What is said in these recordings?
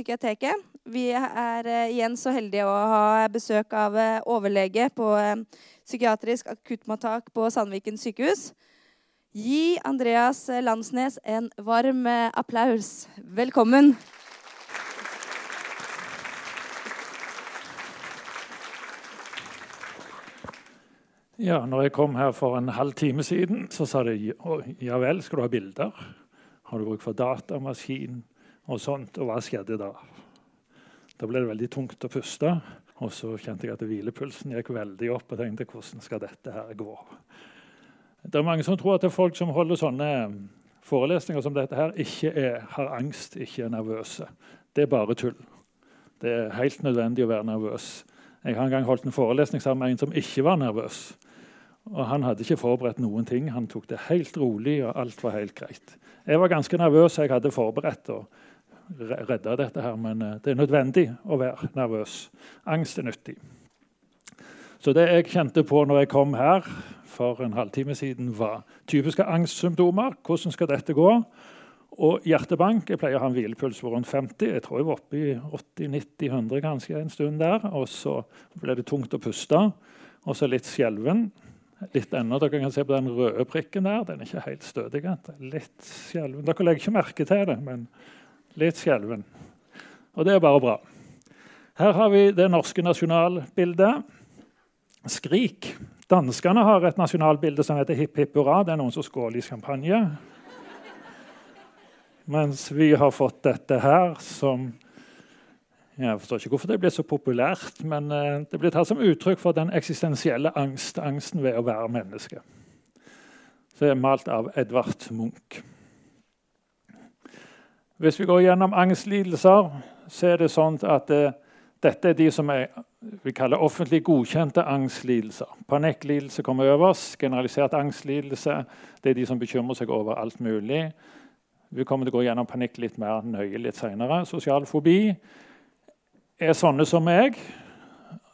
Psykiateket. Vi er eh, igjen så heldige å ha besøk av eh, overlege på eh, psykiatrisk akuttmottak på Sandviken sykehus. Gi Andreas Landsnes en varm applaus. Velkommen. Ja, når jeg kom her for en halv time siden, så sa de ja vel, skal du ha bilder? Har du bruk for datamaskin og sånt? Og hva skjedde da? Da ble det veldig tungt å puste. Og så kjente jeg at hvilepulsen gikk veldig opp. og tenkte hvordan skal dette her gå? Det er mange som tror at det er folk som holder sånne forelesninger som dette her, ikke er, har angst, ikke er nervøse. Det er bare tull. Det er helt nødvendig å være nervøs. Jeg har en gang holdt en forelesning sammen med en som ikke var nervøs. Og Han hadde ikke forberedt noen ting. Han tok det helt rolig, og alt var helt greit. Jeg var ganske nervøs. Jeg hadde forberedt og redda dette, her, men eh, det er nødvendig å være nervøs. Angst er nyttig. Så det jeg kjente på når jeg kom her for en halvtime siden, var typiske angstsymptomer. Hvordan skal dette gå? Og hjertebank. Jeg pleier å ha en hvilepuls på rundt 50. Jeg tror jeg var oppe i 80-90-100 kanskje en stund der. Og så ble det tungt å puste. Og så litt skjelven litt ennå. Dere kan se på den røde prikken der. Den er ikke helt stødig. Litt skjelven. Dere legger ikke merke til det, men litt skjelven. Og det er bare bra. Her har vi det norske nasjonalbildet. Skrik. Danskene har et nasjonalbilde som heter Hipp hipp hurra. Det er noen som skåler i champagne. Mens vi har fått dette her som jeg forstår ikke hvorfor det blir så populært, men eh, det blir tatt som uttrykk for den eksistensielle angst, angsten ved å være menneske. Det er malt av Edvard Munch. Hvis vi går gjennom angstlidelser, så er det sånn at uh, dette er de som er, vi kaller offentlig godkjente angstlidelser. Panikklidelse kommer øverst. Generalisert angstlidelse det er de som bekymrer seg over alt mulig. Vi kommer til å gå gjennom panikk litt mer nøye litt senere. Sosial fobi er sånne som meg,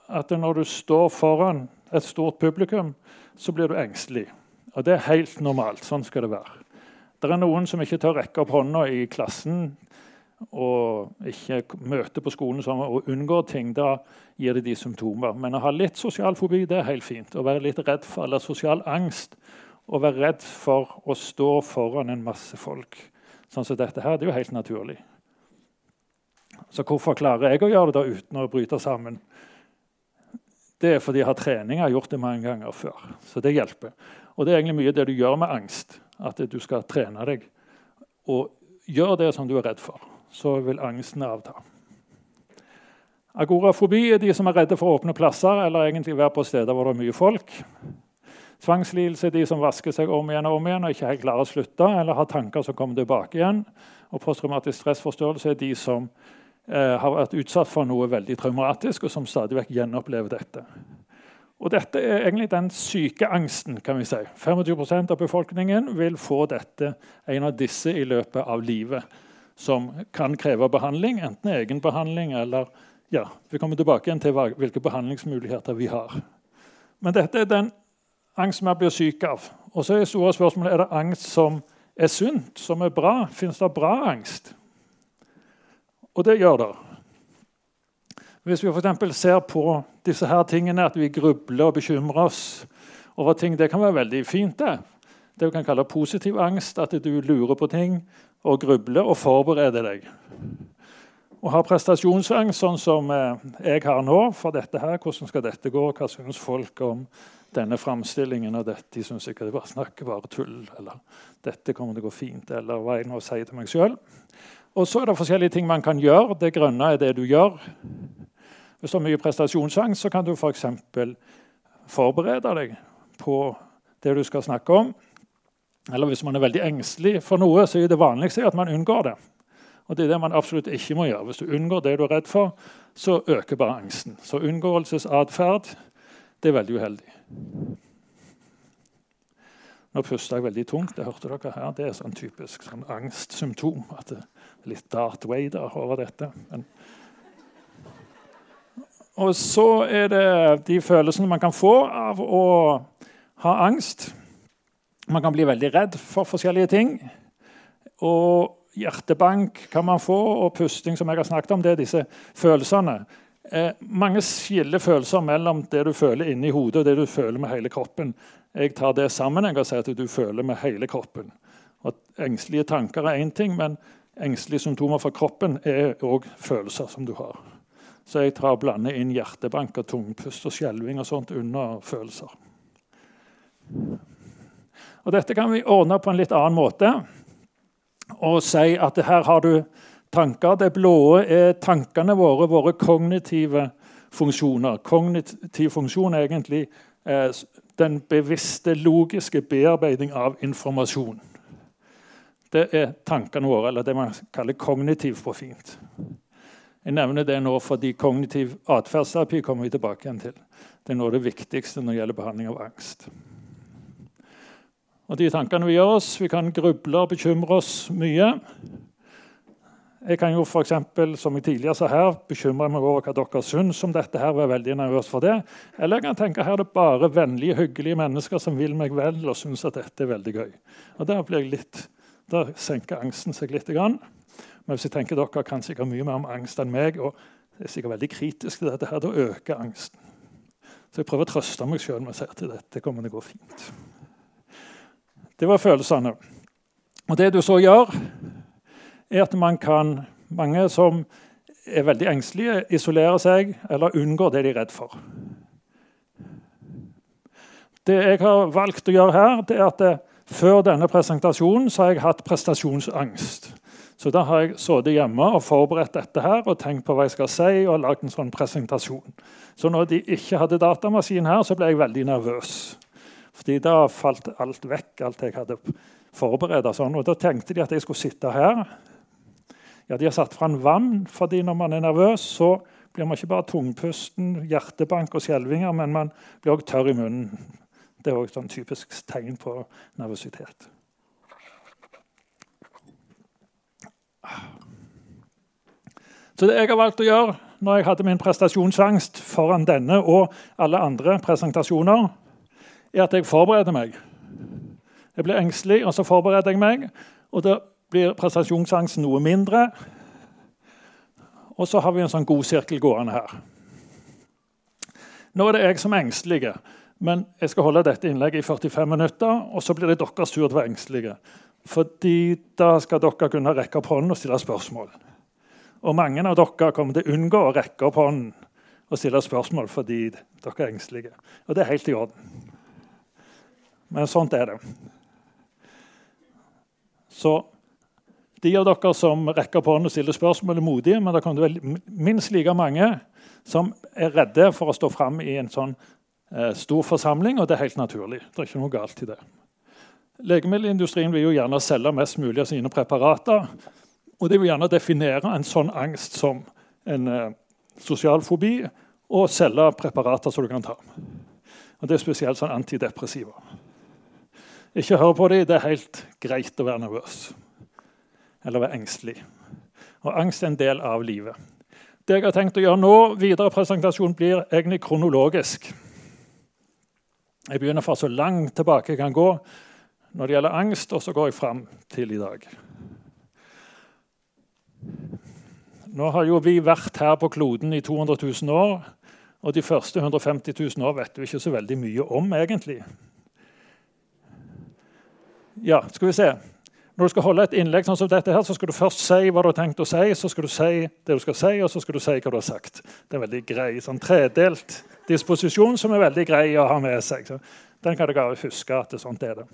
at når du står foran et stort publikum, så blir du engstelig. Og det er helt normalt. Sånn skal det være. Det er noen som ikke tør rekke opp hånda i klassen og ikke møter på skolen sammen, og unngår ting. Da gir det de symptomer. Men å ha litt sosial fobi det er helt fint. Å være litt redd for eller sosial angst. Å være redd for å stå foran en masse folk. Sånn som dette her, det er jo helt naturlig. Så hvorfor klarer jeg å gjøre det da uten å bryte sammen? Det er fordi jeg har trening. Jeg har gjort det mange ganger før. Så det hjelper. Og det er egentlig mye det du gjør med angst. At du skal trene deg. Og gjør det som du er redd for. Så vil angsten avta. Agorafobi er de som er redde for åpne plasser eller egentlig være på steder hvor det er mye folk. Tvangslidelse er de som vasker seg om igjen og om igjen og ikke helt klarer å slutte eller har tanker som kommer tilbake igjen. Og posttraumatisk stressforstørrelse er de som eh, har vært utsatt for noe veldig traumatisk, og som stadig vekk gjenopplever dette. Og Dette er egentlig den syke angsten. kan vi si. 25% av befolkningen vil få dette, en av disse i løpet av livet, som kan kreve behandling, enten egenbehandling eller ja, Vi kommer tilbake igjen til hvilke behandlingsmuligheter vi har. Men dette er den angsten man blir syk av. Og så er store spørsmålet er det angst som er sunt, som er bra. Fins det bra angst? Og det gjør det. Hvis vi for ser på disse her tingene, at vi grubler og bekymrer oss over ting, det kan være veldig fint. Det Det vi kan kalle positiv angst, at du lurer på ting og grubler og forbereder deg. Å ha prestasjonsangst, sånn som eh, jeg har nå for dette her, hvordan skal dette gå, hva syns folk om denne framstillingen av dette? De syns ikke det bare snakker bare tull, eller dette kommer til å gå fint, eller hva jeg nå sier til meg sjøl. Og så er det forskjellige ting man kan gjøre. Det grønne er det du gjør. Har mye prestasjonsangst, så kan du f.eks. For forberede deg på det du skal snakke om. Eller hvis man er veldig engstelig for noe, så er det vanligste at man unngår det. Og det er det man absolutt ikke må gjøre. Hvis du unngår det du er redd for, så øker bare angsten. Så unngåelsesatferd det er veldig uheldig. Nå puster jeg veldig tungt. det hørte dere her. Det er sånn typisk sånn angstsymptom. at det er Litt Darth Vader over dette. Men og så er det de følelsene man kan få av å ha angst. Man kan bli veldig redd for forskjellige ting. Og hjertebank kan man få, og pusting, som jeg har snakket om, det er disse følelsene. Eh, mange skiller følelser mellom det du føler inni hodet, og det du føler med hele kroppen. Jeg tar det sammen jeg og sier at du føler med hele kroppen. Og Engstelige tanker er én ting, men engstelige symptomer for kroppen er òg følelser som du har. Så jeg tar og blander inn hjertebank og tungpust og skjelving og sånt under følelser. Og Dette kan vi ordne på en litt annen måte og si at her har du tanker. Det blå er tankene våre, våre kognitive funksjoner. Kognitiv funksjon er egentlig eh, den bevisste, logiske bearbeiding av informasjon. Det er tankene våre, eller det man kaller kognitiv på fint. Jeg nevner det nå fordi kognitiv atferdsterapi kommer vi tilbake igjen til. Det er noe av det viktigste når det gjelder behandling av angst. Og de tankene vi gjør oss, Vi kan gruble og bekymre oss mye. Jeg kan jo for eksempel, som jeg tidligere sa her, bekymre meg over hva dere syns om dette. her, være veldig nervøs for det. Eller jeg kan tenke her er det bare vennlige, hyggelige mennesker som vil meg vel og syns at dette er veldig gøy. Og Der, blir jeg litt, der senker angsten seg litt. Men hvis jeg tenker dere kan sikkert mye mer om angst enn meg, og er sikkert veldig kritisk til dette, her, da øker angsten. Så jeg prøver å trøste meg sjøl med å si at dette kommer til å gå fint. Det var følelsene. Og det du så gjør, er at man kan Mange som er veldig engstelige, isolere seg eller unngår det de er redd for. Det jeg har valgt å gjøre her, det er at før denne presentasjonen så har jeg hatt prestasjonsangst. Så da har jeg sittet hjemme og forberedt dette her og tenkt på hva jeg skal si. og lagt en sånn presentasjon. Så når de ikke hadde datamaskin her, så ble jeg veldig nervøs. Fordi da falt alt vekk, alt jeg hadde forberedt. Sånn. Og da tenkte de at jeg skulle sitte her. Ja, De har satt fram vann, fordi når man er nervøs, så blir man ikke bare tungpusten, hjertebank og skjelvinger, men man blir også tørr i munnen. Det er òg et typisk tegn på nervøsitet. Så det jeg har valgt å gjøre når jeg hadde min prestasjonsangst foran denne og alle andre presentasjoner, er at jeg forbereder meg. Jeg blir engstelig, og så forbereder jeg meg. og Da blir prestasjonsangsten noe mindre. Og så har vi en sånn god sirkel gående her. Nå er det jeg som er engstelig, men jeg skal holde dette innlegget i 45 minutter. Og så blir det deres tur til å være engstelige. Fordi da skal dere kunne rekke opp hånden og stille spørsmål. Og mange av dere kommer til å unngå å rekke opp hånden og stille spørsmål fordi dere er engstelige. Og det er helt i orden. Men sånt er det. Så de av dere som rekker opp hånden og stiller spørsmål, er modige, men det kommer til å være minst like mange som er redde for å stå fram i en sånn eh, stor forsamling, og det er helt naturlig. Det er ikke noe galt i det. Legemiddelindustrien vil jo gjerne selge mest mulig av sine preparater. Og de vil gjerne definere en sånn angst som en eh, sosial fobi og selge preparater som du kan ta. Og Det er spesielt sånn antidepressiva. Ikke hør på dem. Det er helt greit å være nervøs eller være engstelig. Og angst er en del av livet. Det jeg har tenkt å gjøre nå, videre presentasjon blir egentlig kronologisk. Jeg begynner fra så langt tilbake jeg kan gå når det gjelder angst, og så går jeg fram til i dag. Nå har jo vi vært her på kloden i 200 000 år. Og de første 150 000 år vet vi ikke så veldig mye om, egentlig. Ja, skal vi se. Når du skal holde et innlegg sånn som dette, her, så skal du først si hva du har tenkt å si, så skal du si det du skal si, og så skal du si hva du har sagt. Det er veldig grei, sånn tredelt disposisjon som er veldig grei å ha med seg. Så den kan dere huske at det sånt er det.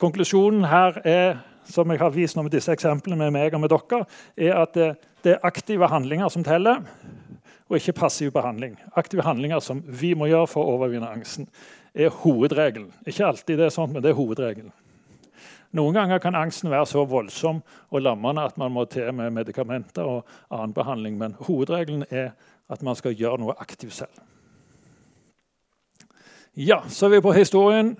Konklusjonen her er, som jeg har vist nå med disse eksemplene med meg og med dere, er at det, det er aktive handlinger som teller, og ikke passiv behandling. Aktive handlinger som vi må gjøre for å overvinne angsten, er hovedregelen. Ikke alltid det er sånn, men det er hovedregelen. Noen ganger kan angsten være så voldsom og lammende at man må til med medikamenter og annen behandling, men hovedregelen er at man skal gjøre noe aktivt selv. Ja, så er vi på historien.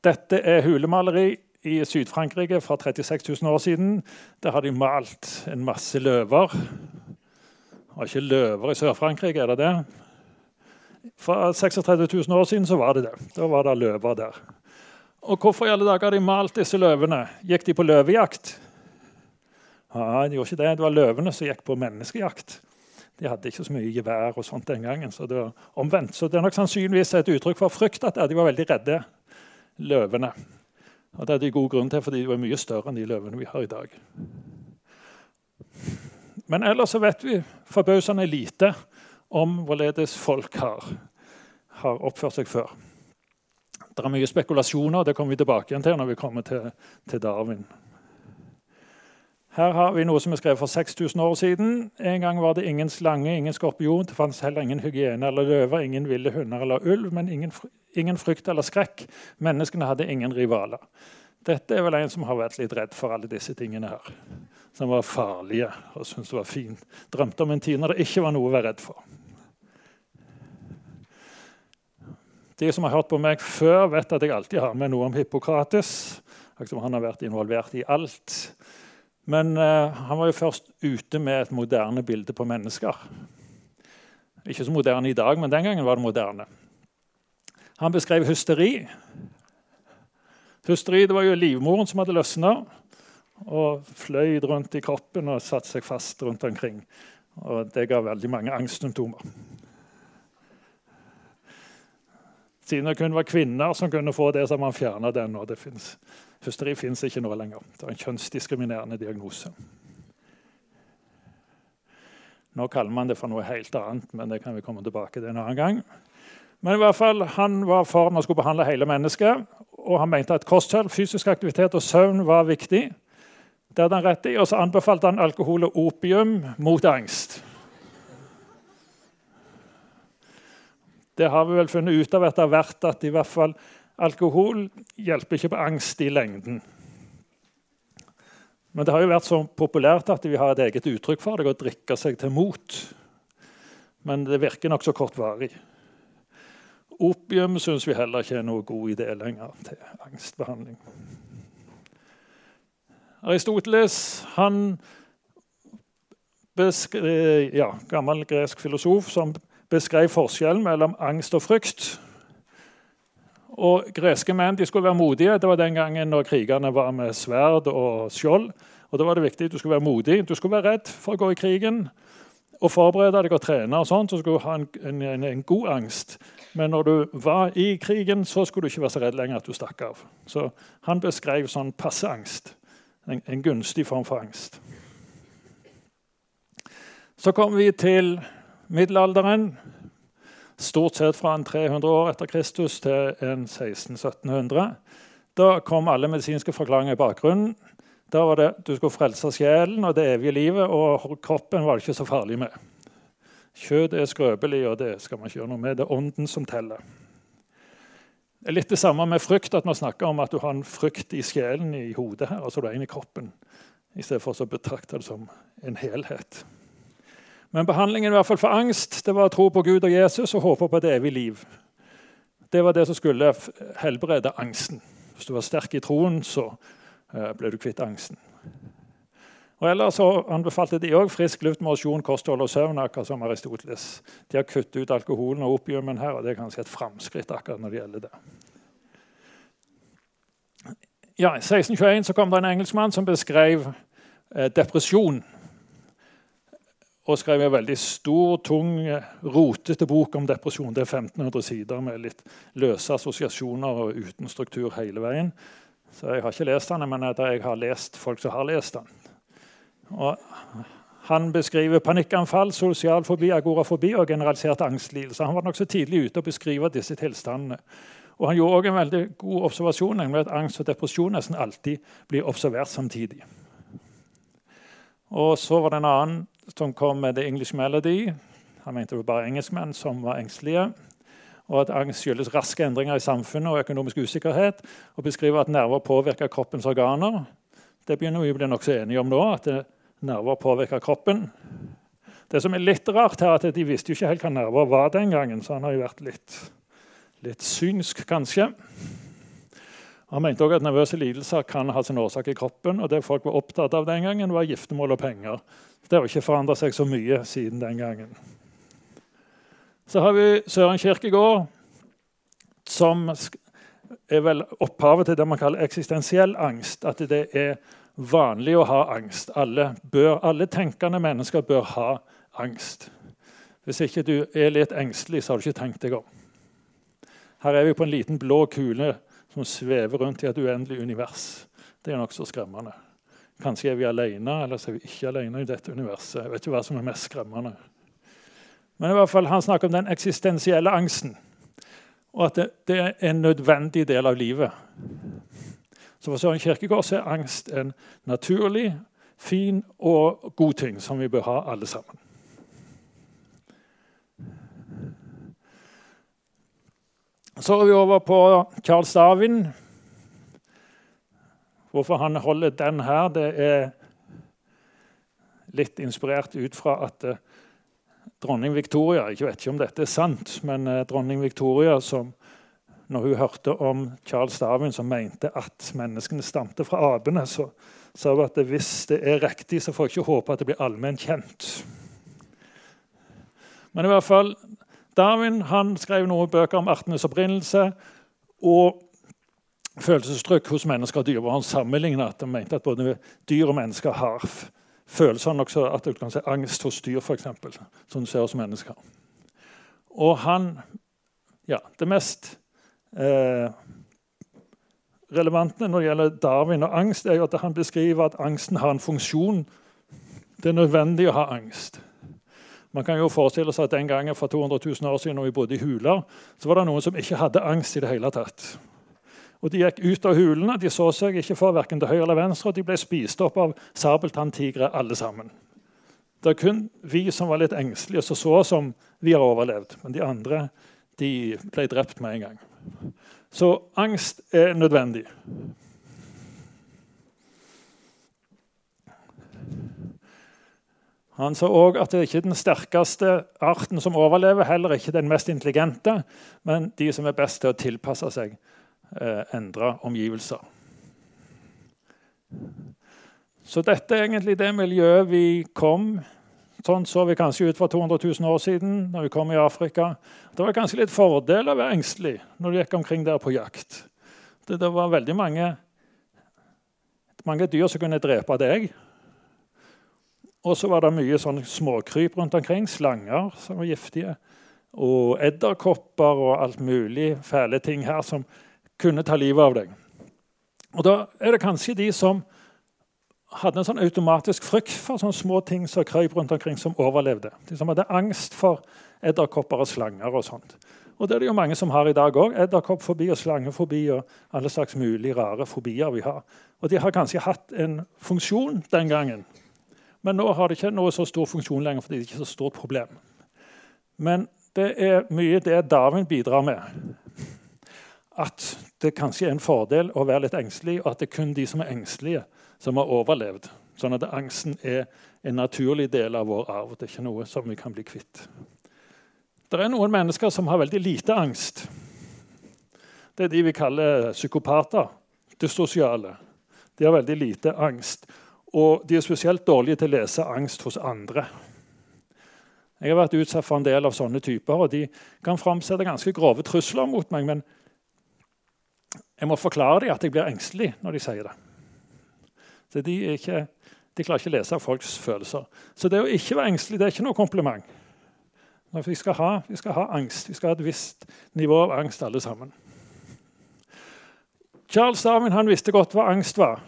Dette er hulemaleri i Syd-Frankrike fra 36 000 år siden. Der har de malt en masse løver. Var ikke løver i Sør-Frankrike, er det det? For 36 000 år siden så var det det. Da var det løver der. Og hvorfor i alle dager har de malt disse løvene? Gikk de på løvejakt? Ja, de gjorde ikke det. Det var løvene som gikk på menneskejakt. De hadde ikke så mye gevær og sånt den gangen. Så det var omvendt. Så det er nok sannsynligvis et uttrykk for frykt at de var veldig redde løvene. Og Det er de god grunn til, fordi de var mye større enn de løvene vi har i dag. Men ellers så vet vi forbausende lite om hvorledes folk har, har oppført seg før. Det er mye spekulasjoner, og det kommer vi tilbake igjen til når vi kommer til, til Darwin. Her har vi noe som er skrevet for 6000 år siden. En gang var det ingen slange, ingen skorpion, det fantes heller ingen hygiene eller løver, ingen ville hunder eller ulv, men ingen, ingen frykt eller skrekk. Menneskene hadde ingen rivaler. Dette er vel en som har vært litt redd for alle disse tingene her. Som var farlige og syntes det var fint. Drømte om en tid når det ikke var noe å være redd for. De som har hørt på meg før, vet at jeg alltid har med noe om Hippokrates. Han har vært involvert i alt. Men uh, han var jo først ute med et moderne bilde på mennesker. Ikke så moderne i dag, men den gangen var det moderne. Han beskrev hysteri. Hysteri det var jo livmoren som hadde løsna og fløyd rundt i kroppen og satt seg fast rundt omkring. Og Det ga veldig mange angstsymptomer. Siden det kun var kvinner som kunne få det, så har man fjerna den. og det finnes Hysteri fins ikke nå lenger. Det er en kjønnsdiskriminerende diagnose. Nå kaller man det for noe helt annet, men det kan vi komme tilbake til en annen gang. Men i hvert fall, Han var for man skulle behandle hele mennesket, og han mente at kosthold, fysisk aktivitet og søvn var viktig. Det hadde han rett i, Og så anbefalte han alkohol og opium mot angst. Det har vi vel funnet ut av etter hvert at i hvert fall Alkohol hjelper ikke på angst i lengden. Men det har jo vært så populært at vi har et eget uttrykk for det, å drikke seg til mot. Men det virker nokså kortvarig. Opium syns vi heller ikke er noe god idé lenger til angstbehandling. Aristoteles han ja, gammel gresk filosof som beskrev forskjellen mellom angst og frykt. Og Greske menn de skulle være modige. Det var den gangen når krigerne var med sverd og skjold. Og Da var det viktig at du skulle være modig. Du skulle være redd for å gå i krigen og forberede deg og trene. og sånt, så skulle du ha en, en, en, god angst. Men når du var i krigen, så skulle du ikke være så redd lenger at du stakk av. Så Han beskrev sånn passe angst. En, en gunstig form for angst. Så kommer vi til middelalderen stort sett fra en 300 år etter Kristus til en 1600-1700. Da kom alle medisinske forklaringer i bakgrunnen. Da var det du skulle frelse sjelen og det evige livet, og kroppen var det ikke så farlig med. Kjøtt er skrøpelig, og det skal man ikke gjøre noe med. Det er ånden som teller. Det er litt det samme med frykt, at man snakker om at du har en frykt i sjelen i hodet her, altså du er en i kroppen, i stedet for å betrakte det som en helhet. Men behandlingen i hvert fall for angst det var å tro på Gud og Jesus og håpe på et evig liv. Det var det som skulle helbrede angsten. Hvis du var sterk i troen, så eh, ble du kvitt angsten. Og Ellers så anbefalte de òg frisk luft, mosjon, kosthold og søvn. akkurat som Aristoteles. De har kuttet ut alkoholen og opiumen her, og det er kanskje et framskritt akkurat når det gjelder det. Ja, I 1621 så kom det en engelskmann som beskrev eh, depresjon og skrev en veldig stor, tung, rotete bok om depresjon. Det er 1500 sider med litt løse assosiasjoner og uten struktur hele veien. Så jeg har ikke lest den, men jeg har lest folk som har lest den. Og han beskriver panikkanfall, sosial fobi, agorafobi og generalisert angstlidelse. Han var nokså tidlig ute og beskrive disse tilstandene. Og Han gjorde også en veldig god observasjon, nemlig at angst og depresjon nesten alltid blir observert samtidig. Og Så var det en annen som kom med The English Melody. Han mente det var bare engelskmenn som var engstelige. Og at angst skyldes raske endringer i samfunnet og økonomisk usikkerhet. Og beskriver at nerver påvirker kroppens organer. Det begynner vi å bli nokså enige om nå. at nerver påvirker kroppen. Det som er litt rart her, at De visste jo ikke helt hva nerver var den gangen, så han har jo vært litt, litt synsk, kanskje. Han mente også at nervøse lidelser kan ha sin årsak i kroppen. og Det folk var opptatt av den gangen, var giftermål og penger. Det har ikke forandra seg så mye siden den gangen. Så har vi Søren Kirkegård, som er vel opphavet til det man kaller eksistensiell angst. At det er vanlig å ha angst. Alle, bør, alle tenkende mennesker bør ha angst. Hvis ikke du er litt engstelig, så har du ikke tenkt deg om. Her er vi på en liten blå kule som svever rundt i et uendelig univers. Det er nokså skremmende. Kanskje er vi alene, eller så er vi ikke alene i dette universet. Jeg vet ikke hva som er mest skremmende. Men i hvert fall, han snakker om den eksistensielle angsten. Og at det, det er en nødvendig del av livet. Så for Søren Kirkegård så er angst en naturlig, fin og god ting som vi bør ha alle sammen. Så er vi over på Charles Darwin. Hvorfor han holder den her, det er litt inspirert ut fra at eh, dronning Victoria Jeg vet ikke om dette er sant, men eh, dronning Victoria som når hun hørte om Charles Darwin, som mente at menneskene stamte fra apene, så sa hun at hvis det er riktig, så får jeg ikke håpe at det blir allment kjent. Men i hvert fall, Darwin han skrev noen bøker om artenes opprinnelse og følelsestrykk hos mennesker og dyr. hvor Han sammenlignet at han mente at både dyr og mennesker har følelser. Også at du kan se angst hos dyr, f.eks., som du ser hos mennesker. Og han ja, Det mest eh, relevante når det gjelder Darwin og angst, er jo at han beskriver at angsten har en funksjon. Det er nødvendig å ha angst. Man kan jo forestille seg at Den gangen for 200 000 år siden når vi bodde i huler, så var det noen som ikke hadde angst i det hele tatt. Og De gikk ut av hulene, de så seg ikke for verken til høyre eller venstre, og de ble spist opp av sabeltanntigre alle sammen. Det er kun vi som var litt engstelige, som så som vi har overlevd. Men de andre de ble drept med en gang. Så angst er nødvendig. Han sa òg at det er ikke den sterkeste arten som overlever, heller ikke den mest intelligente, men de som er best til å tilpasse seg eh, endre omgivelser. Så dette er egentlig det miljøet vi kom Sånn så vi kanskje ut for 200 000 år siden når vi kom i Afrika. Det var kanskje litt fordel å være engstelig når du gikk omkring der på jakt. Det, det var veldig mange, mange dyr som kunne drepe deg. Og så var det mye sånn småkryp rundt omkring. Slanger som var giftige. Og edderkopper og alt mulig fæle ting her som kunne ta livet av deg. Og Da er det kanskje de som hadde en sånn automatisk frykt for sånne små ting som krøp rundt omkring, som overlevde. De som hadde angst for edderkopper og slanger. og sånt. Og Det er det jo mange som har i dag òg. Edderkoppfobi og slangefobi og alle slags mulige rare fobier vi har. Og De har kanskje hatt en funksjon den gangen men nå har det ikke noe så stor funksjon lenger fordi det er ikke er så stort problem. Men det er mye det Darwin bidrar med. At det kanskje er en fordel å være litt engstelig, og at det er kun de som er engstelige, som har overlevd. Sånn at angsten er en naturlig del av vår arv. Det er ikke noe som vi kan bli kvitt. Det er noen mennesker som har veldig lite angst. Det er de vi kaller psykopater. Dyssosiale. De har veldig lite angst. Og de er spesielt dårlige til å lese angst hos andre. Jeg har vært utsatt for en del av sånne typer, og de kan framsette ganske grove trusler mot meg. Men jeg må forklare dem at jeg blir engstelig når de sier det. Så de, ikke, de klarer ikke å lese folks følelser. Så det å ikke være engstelig det er ikke noe kompliment. Vi skal, ha, vi skal ha angst. Vi skal ha et visst nivå av angst, alle sammen. Charles Darwin han visste godt hva angst var.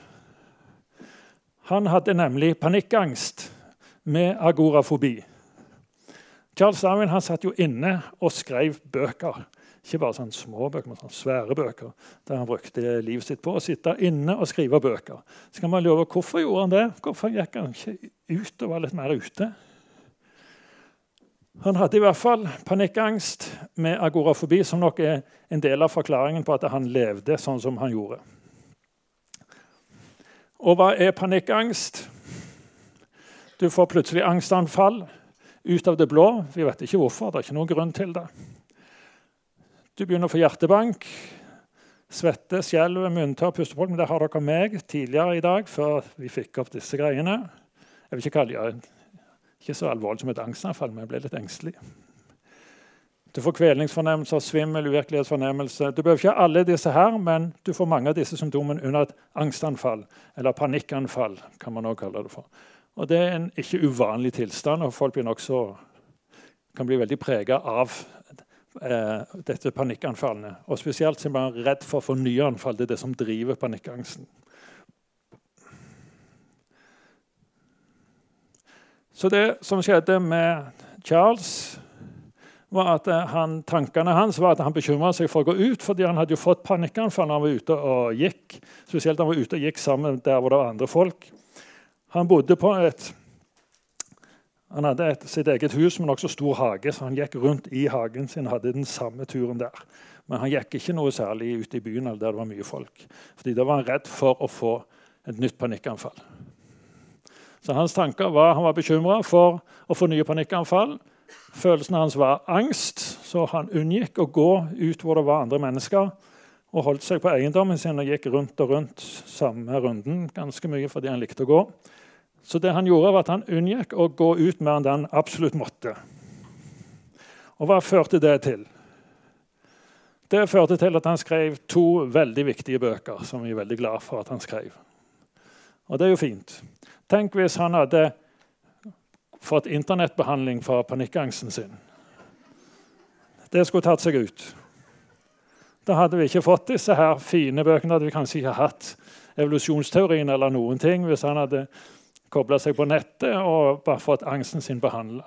Han hadde nemlig panikkangst med agorafobi. Charles Darwin han satt jo inne og skrev bøker. Ikke bare sånne små bøker, men sånne svære bøker. Der han brukte livet sitt på å sitte inne og skrive bøker. Så kan man lure, Hvorfor gjorde han det? Hvorfor gikk han ikke ut og var litt mer ute? Han hadde i hvert fall panikkangst med agorafobi, som nok er en del av forklaringen på at han levde sånn som han gjorde. Og hva er panikkangst? Du får plutselig angstanfall ut av det blå. Vi vet ikke hvorfor. Det er ikke noen grunn til det. Du begynner å få hjertebank, svette, skjelver, munntørr, pustepolk. Men det har dere meg tidligere i dag, før vi fikk opp disse greiene. Jeg vil ikke kalle det ikke så alvorlig som et angstanfall, men jeg ble litt engstelig. Du får kvelningsfornemmelser, svimmel, uvirkelighetsfornemmelse. Du behøver ikke alle disse her, men du får mange av disse symptomene under et angstanfall, eller panikkanfall, kan man også kalle det for. Og Det er en ikke uvanlig tilstand, og folk også, kan bli veldig prega av eh, dette panikkanfallene. Og Spesielt så er redd for å få nye anfall. Det er det som driver panikkangsten. Så det som skjedde med Charles, var at eh, han, tankene hans var at han bekymra seg for å gå ut, fordi han hadde jo fått panikkanfall når han var ute og gikk. Spesielt da han var ute og gikk sammen der hvor det var andre folk. Han bodde på et han hadde et, sitt eget hus med nokså stor hage, så han gikk rundt i hagen sin. hadde den samme turen der. Men han gikk ikke noe særlig ute i byen der det var mye folk. Fordi Da var han redd for å få et nytt panikkanfall. Så hans tanker var, Han var bekymra for å få nye panikkanfall. Følelsen hans var angst, så han unngikk å gå ut hvor det var andre mennesker. Og holdt seg på eiendommen sin og gikk rundt og rundt samme runden ganske mye fordi han likte å gå. Så det han gjorde, var at han unngikk å gå ut mer enn det han absolutt måtte. Og hva førte det til? Det førte til at han skrev to veldig viktige bøker, som vi er veldig glad for at han skrev. Og det er jo fint. Tenk hvis han hadde fått internettbehandling for panikkangsten sin. Det skulle tatt seg ut. Da hadde vi ikke fått disse her fine bøkene. hadde vi kanskje ikke hatt evolusjonsteorien eller noen ting hvis han hadde kobla seg på nettet og bare fått angsten sin behandla.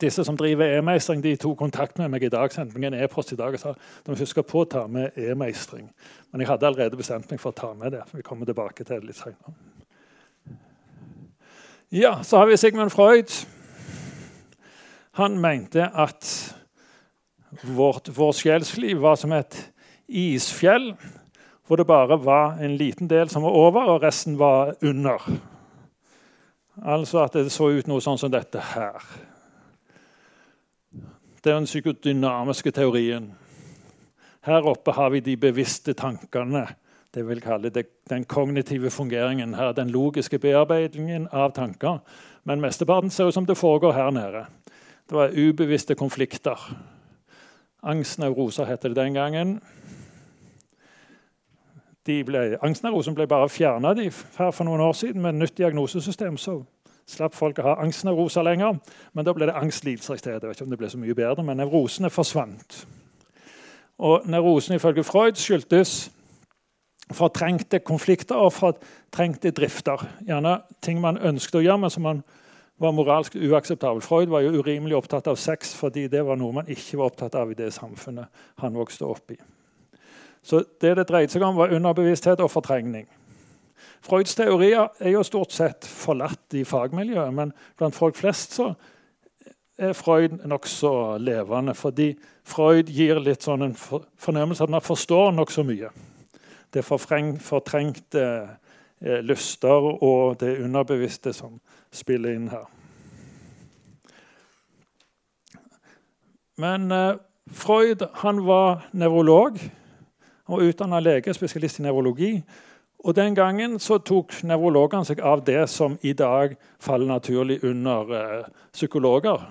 Disse som driver e-meistring, de tok kontakt med meg i dag. sendte meg en e-post i dag og sa de må huske på å ta med e-meistring. Men jeg hadde allerede bestemt meg for å ta med det. Vi kommer tilbake til det litt senere. Ja, så har vi Sigmund Freud. Han mente at vårt, vårt sjelsliv var som et isfjell hvor det bare var en liten del som var over, og resten var under. Altså at det så ut noe sånn som dette her. Det er den psykodynamiske teorien. Her oppe har vi de bevisste tankene. Det vil kalle det Den kognitive fungeringen. her, Den logiske bearbeidingen av tanker. Men mesteparten ser ut som det foregår her nede. Det var ubevisste konflikter. Angstneuroser heter det den gangen ble, angstnevrosen ble bare fjerna for noen år siden med nytt diagnosesystem. så slapp folk å ha angstnevroser lenger. Men da ble det angstlidelser i stedet. Jeg vet ikke om det ble så mye bedre, men Nevrosene forsvant. Og Nevrosen ifølge Freud skyldtes fortrengte konflikter og fortrengte drifter. Gjerne ting man ønsket å gjøre, men som man var moralsk uakseptabel. Freud var jo urimelig opptatt av sex fordi det var noe man ikke var opptatt av i det samfunnet han vokste opp i. Så det det dreide seg om, var underbevissthet og fortrengning. Freuds teorier er jo stort sett forlatt i fagmiljøet, men blant folk flest så er Freud nokså levende. Fordi Freud gir litt sånn en fornemmelse at man forstår nokså mye. Det er fortrengte eh, lyster og det underbevisste som spiller inn her. Men eh, Freud han var nevrolog og utdanna lege, spesialist i nevrologi. Og Den gangen så tok nevrologene seg av det som i dag faller naturlig under eh, psykologer,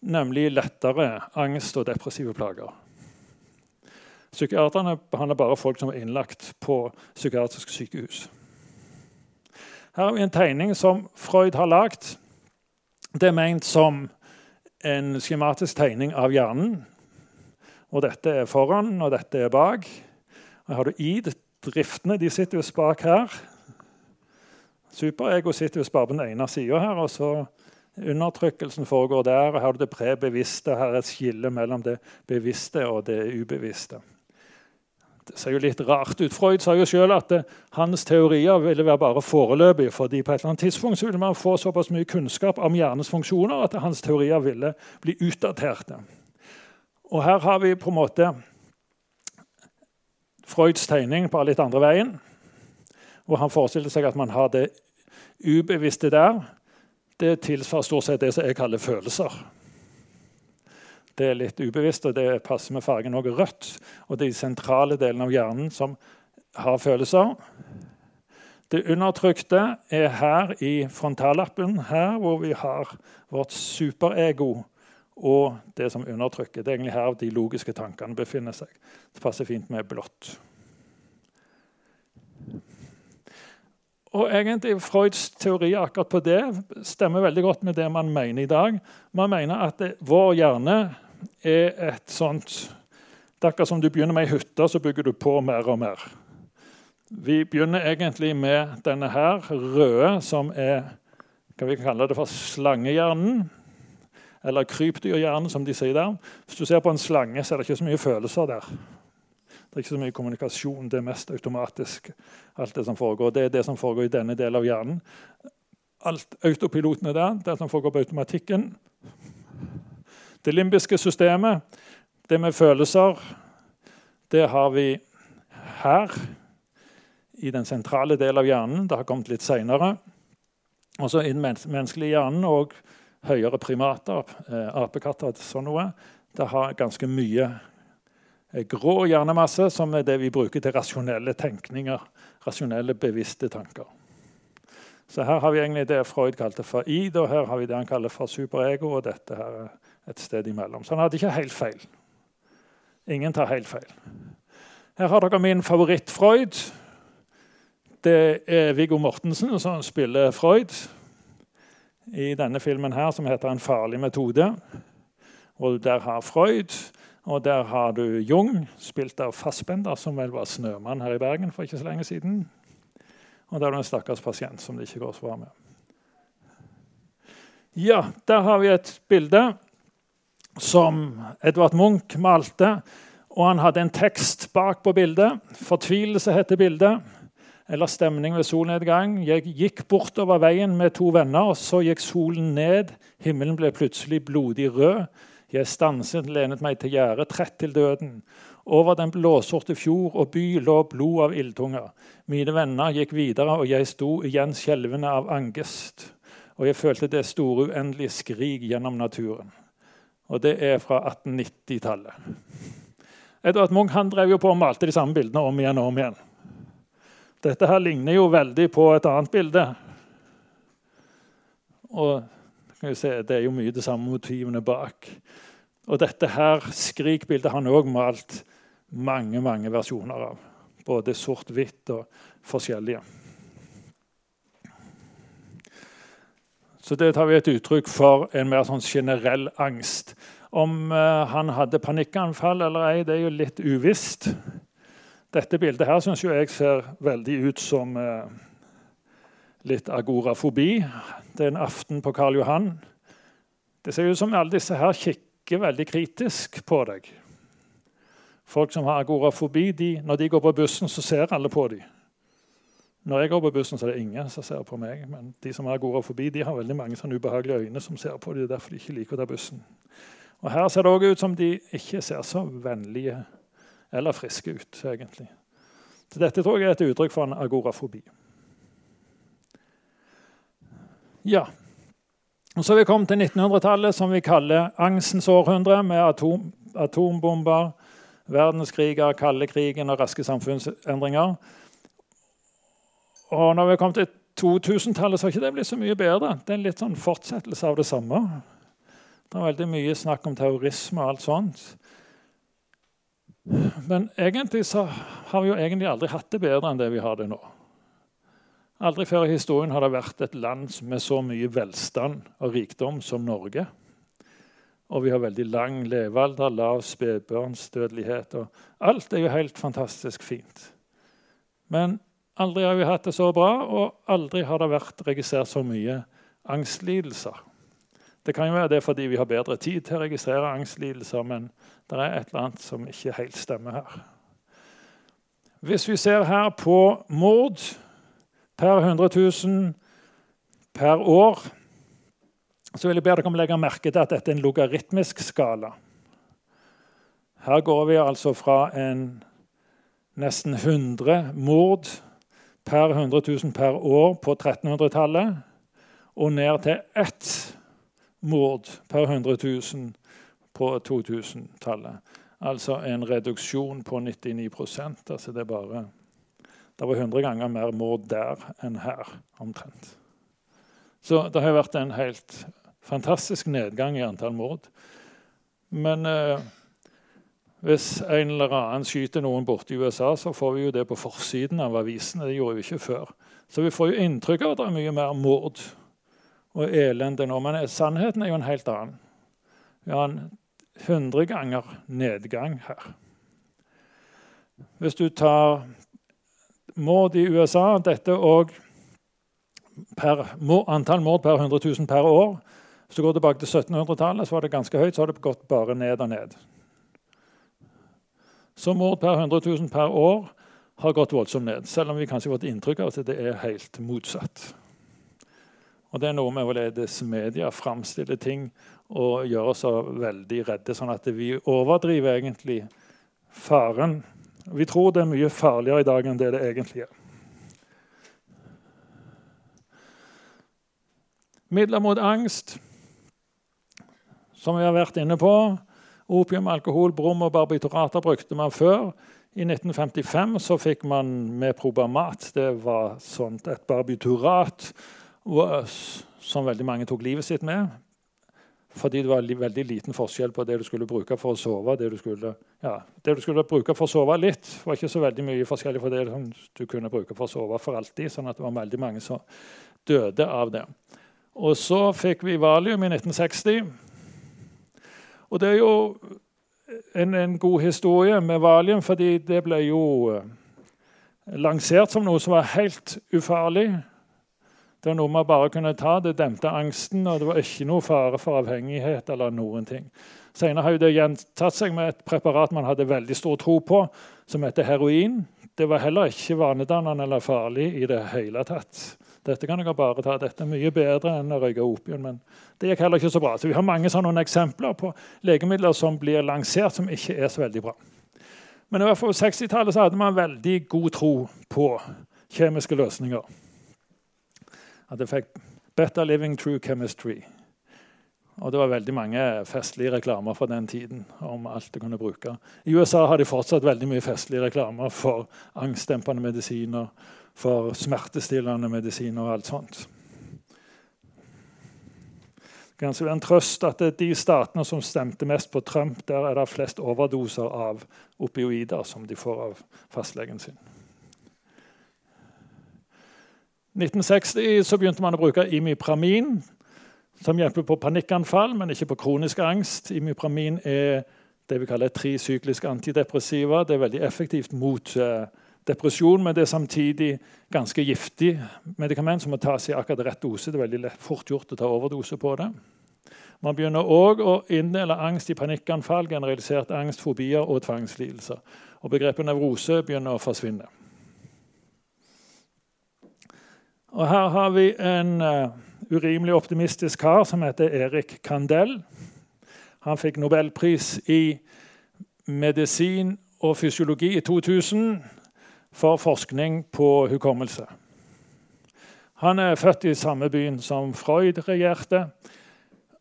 nemlig lettere angst og depressive plager. Psykiaterne behandler bare folk som er innlagt på psykiatrisk sykehus. Her har vi en tegning som Freud har lagd. Det er ment som en skjematisk tegning av hjernen. Og dette er foran, og dette er bak. Her har du id. Driftene de sitter jo bak her. Superego sitter jo bare på den ene sida her. og så Undertrykkelsen foregår der. og Her du det prebevisste. Her er et skille mellom det bevisste og det ubevisste. Det ser jo litt rart ut. Freud sa jo selv at det, hans teorier ville være bare foreløpige. fordi på et eller annet tidspunkt ville man få såpass mye kunnskap om hjernens funksjoner at hans teorier ville bli utdaterte. Og her har vi på en måte Freuds tegning bare litt andre veien. Hvor han forestilte seg at man har det ubevisste der. Det tilsvarer stort sett det som jeg kaller følelser. Det er litt ubevisst, og det passer med fargen noe rødt. Og de sentrale delene av hjernen som har følelser. Det undertrykte er her i frontallappen, her hvor vi har vårt superego. Og det som undertrykker. Det er egentlig her de logiske tankene befinner seg. Det passer fint med blått. Og egentlig Freuds teori akkurat på det stemmer veldig godt med det man mener i dag. Man mener at det, vår hjerne er et sånt Det er akkurat som du begynner med ei hytte, så bygger du på mer og mer. Vi begynner egentlig med denne her røde, som er hva vi kan kalle det for slangehjernen. Eller krypdyrhjernen, som de sier der. Hvis du ser på en slange, så er det ikke så mye følelser der. Det er ikke så mye kommunikasjon. Det er mest automatisk. alt Det som foregår. Det er det som foregår i denne delen av hjernen. Alt autopiloten er der. Det som foregår på automatikken. Det limbiske systemet, det med følelser, det har vi her. I den sentrale delen av hjernen. Det har kommet litt seinere. Også i den menneskelige hjernen og høyere primater, eh, apekatter sånn noe, det har ganske mye Eh, grå hjernemasse, som er det vi bruker til rasjonelle tenkninger. Rasjonelle, bevisste tanker. Så her har vi egentlig det Freud kalte for id, og her har vi det han kaller for superego. og dette her er et sted imellom. Så han hadde ikke helt feil. Ingen tar helt feil. Her har dere min favoritt-Freud. Det er Viggo Mortensen som spiller Freud i denne filmen her, som heter 'En farlig metode'. Og Der har Freud og der har du Jung, spilt av Fassbender, som vel var snømann her i Bergen for ikke så lenge siden. Og der har du en stakkars pasient som det ikke går så bra med. Ja, der har vi et bilde som Edvard Munch malte. Og han hadde en tekst bak på bildet. 'Fortvilelse' heter bildet. Eller 'Stemning ved solnedgang'. Jeg gikk bortover veien med to venner, og så gikk solen ned. Himmelen ble plutselig blodig rød. Jeg stanset, lenet meg til gjerdet, trett til døden. Over den blåsorte fjord og by lå blod av ildtunger. Mine venner gikk videre, og jeg sto igjen skjelvende av angest. Og jeg følte det store, uendelige skrik gjennom naturen. Og det er fra 1890-tallet. Edvard Munch han drev jo på og malte de samme bildene om igjen og om igjen. Dette her ligner jo veldig på et annet bilde. Og Se, det er jo mye de samme motivene bak. Og dette her skrikbildet har han òg malt mange mange versjoner av. Både sort-hvitt og forskjellige. Så det tar vi et uttrykk for en mer sånn generell angst. Om uh, han hadde panikkanfall eller ei, det er jo litt uvisst. Dette bildet her syns jeg ser veldig ut som eh, litt agorafobi. Det er en aften på Karl Johan. Det ser ut som alle disse her kikker veldig kritisk på deg. Folk som har agorafobi, de, når de går på bussen, så ser alle på dem. Når jeg går på bussen, så er det ingen som ser på meg. Men de som har agorafobi, de har veldig mange sånne ubehagelige øyne som ser på dem. Det er derfor de ikke liker å ta bussen. Og Her ser det òg ut som de ikke ser så vennlige eller friske ut. egentlig. Så Dette tror jeg er et uttrykk for en agorafobi. Ja. Og så har vi kommet til 1900-tallet, som vi kaller angstens århundre, med atom, atombomber, verdenskriger, kalde krigen og raske samfunnsendringer. Og når vi har kommet til 2000-tallet, så har ikke det blitt så mye bedre. Det er en litt sånn fortsettelse av det samme. Det er veldig mye snakk om terrorisme og alt sånt. Men egentlig så har vi jo egentlig aldri hatt det bedre enn det vi har det nå. Aldri før i historien har det vært et land med så mye velstand og rikdom som Norge. Og vi har veldig lang levealder, lav spedbarnsdødelighet. og Alt er jo helt fantastisk fint. Men aldri har vi hatt det så bra, og aldri har det vært registrert så mye angstlidelser. Det kan jo være det fordi vi har bedre tid til å registrere angstlidelser, men det er et eller annet som ikke helt stemmer her. Hvis vi ser her på mord per 100 000 per år, så vil jeg be dere om å legge merke til at dette er en logaritmisk skala. Her går vi altså fra en nesten 100 mord per 100 000 per år på 1300-tallet og ned til ett mord per 100 000 på 2000-tallet. Altså en reduksjon på 99% altså Det bare det var 100 ganger mer mord der enn her, omtrent. Så det har vært en helt fantastisk nedgang i antall mord. Men eh, hvis en eller annen skyter noen borte i USA, så får vi jo det på forsiden av avisene. Det gjorde vi ikke før. Så vi får jo inntrykk av at det er mye mer mord og elende nå. Men sannheten er jo en helt annen. Vi har en 100 ganger nedgang her. Hvis du tar mord i USA Dette per, antall mord per 100 000 per år. Hvis du går tilbake til 1700-tallet, så var det ganske høyt. Så har det gått bare ned og ned. Så mord per 100 000 per år har gått voldsomt ned. Selv om vi kanskje har fått inntrykk av at det er helt motsatt. Og Det er noe med hvorledes media framstiller ting og gjør oss veldig redde, sånn at vi overdriver egentlig faren. Vi tror det er mye farligere i dag enn det det egentlig er. Midler mot angst, som vi har vært inne på. Opium, alkohol, brom og barbiturater brukte man før. I 1955 så fikk man med Probamat. Det var sånt et barbiturat som veldig mange tok livet sitt med. Fordi det var veldig liten forskjell på det du skulle bruke for å sove. Det du skulle, ja, det du skulle bruke for å sove litt, var ikke så veldig mye forskjellig fra det du kunne bruke for å sove for alltid. sånn at det var veldig mange som døde av det. Og så fikk vi valium i 1960. Og det er jo en, en god historie med valium, fordi det ble jo eh, lansert som noe som var helt ufarlig. Det var noe man bare kunne ta. Det demte angsten, og det var ikke noe fare for avhengighet. eller noen ting. Senere har det gjentatt seg med et preparat man hadde veldig stor tro på, som heter heroin. Det var heller ikke vanedannende eller farlig i det hele tatt. Dette kan dere bare ta. Dette er mye bedre enn å røyke opium. Men det gikk heller ikke så bra. Så vi har mange sånne eksempler på legemidler som blir lansert som ikke er så veldig bra. Men i hvert fall på 60-tallet hadde man veldig god tro på kjemiske løsninger at jeg fikk 'Better Living True Chemistry'. Og Det var veldig mange festlige reklamer fra den tiden. om alt det kunne bruke. I USA har de fortsatt veldig mye festlige reklamer for angstdempende medisiner, for smertestillende medisiner og alt sånt. Det kan være en trøst at de statene som stemte mest på Trump, der er det flest overdoser av opioider som de får av fastlegen sin. 1960 så begynte man å bruke imipramin, som hjelper på panikkanfall, men ikke på kronisk angst. Imipramin er det vi kaller trisykliske trisyklisk antidepressiva. Det er veldig effektivt mot uh, depresjon, men det er samtidig ganske giftig medikament som må tas i akkurat rett dose. Det er veldig lett, fort gjort å ta overdose på det. Man begynner òg å inndele angst i panikkanfall, generalisert angst, fobier og tvangslidelser. Og Begrepet nevrose begynner å forsvinne. Og Her har vi en uh, urimelig optimistisk kar som heter Erik Kandel. Han fikk nobelpris i medisin og fysiologi i 2000 for forskning på hukommelse. Han er født i samme byen som Freud regjerte,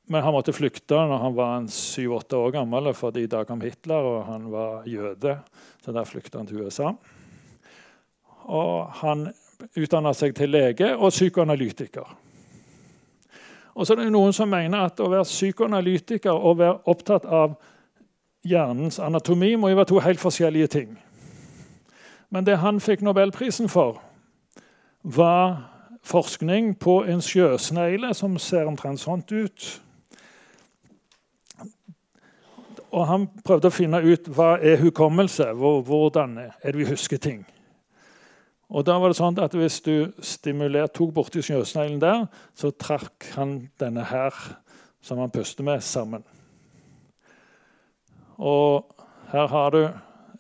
men han måtte flykte når han var syv-åtte år gammel, fordi da kom Hitler, og han var jøde. Så da flykta han til USA. Og han utdanna seg til lege og psykoanalytiker. Og så er det noen som mener at å være psykoanalytiker og være opptatt av hjernens anatomi må jo være to helt forskjellige ting. Men det han fikk nobelprisen for, var forskning på en sjøsnegle som ser omtrent sånt ut. Og han prøvde å finne ut hva er hukommelse hvordan er det vi husker ting. Og da var det sånn at Hvis du stimulerte, tok borti sjøsneglen der, så trakk han denne her, som han puster med, sammen. Og her har du